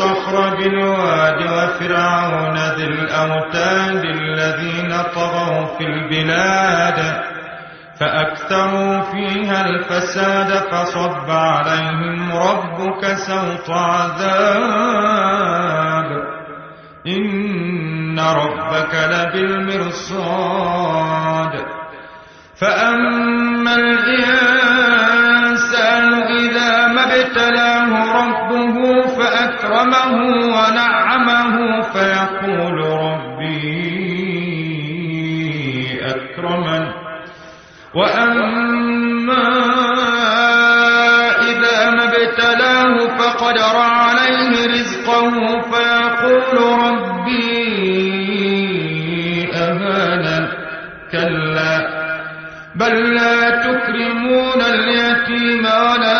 الصخر بالواد وفرعون ذي الأوتاد الذين طغوا في البلاد فأكثروا فيها الفساد فصب عليهم ربك سوط عذاب. إن ربك لبالمرصاد. فأما الإنسان إذا ما ابتلاه ربه فأكرمه ونعمه فيقول ربي أكرمن. وأما إذا ما ابتلاه فقدر عليه رزقه فيقول ربي أهانن. كلا. بل لا تكرمون اليتيم ولا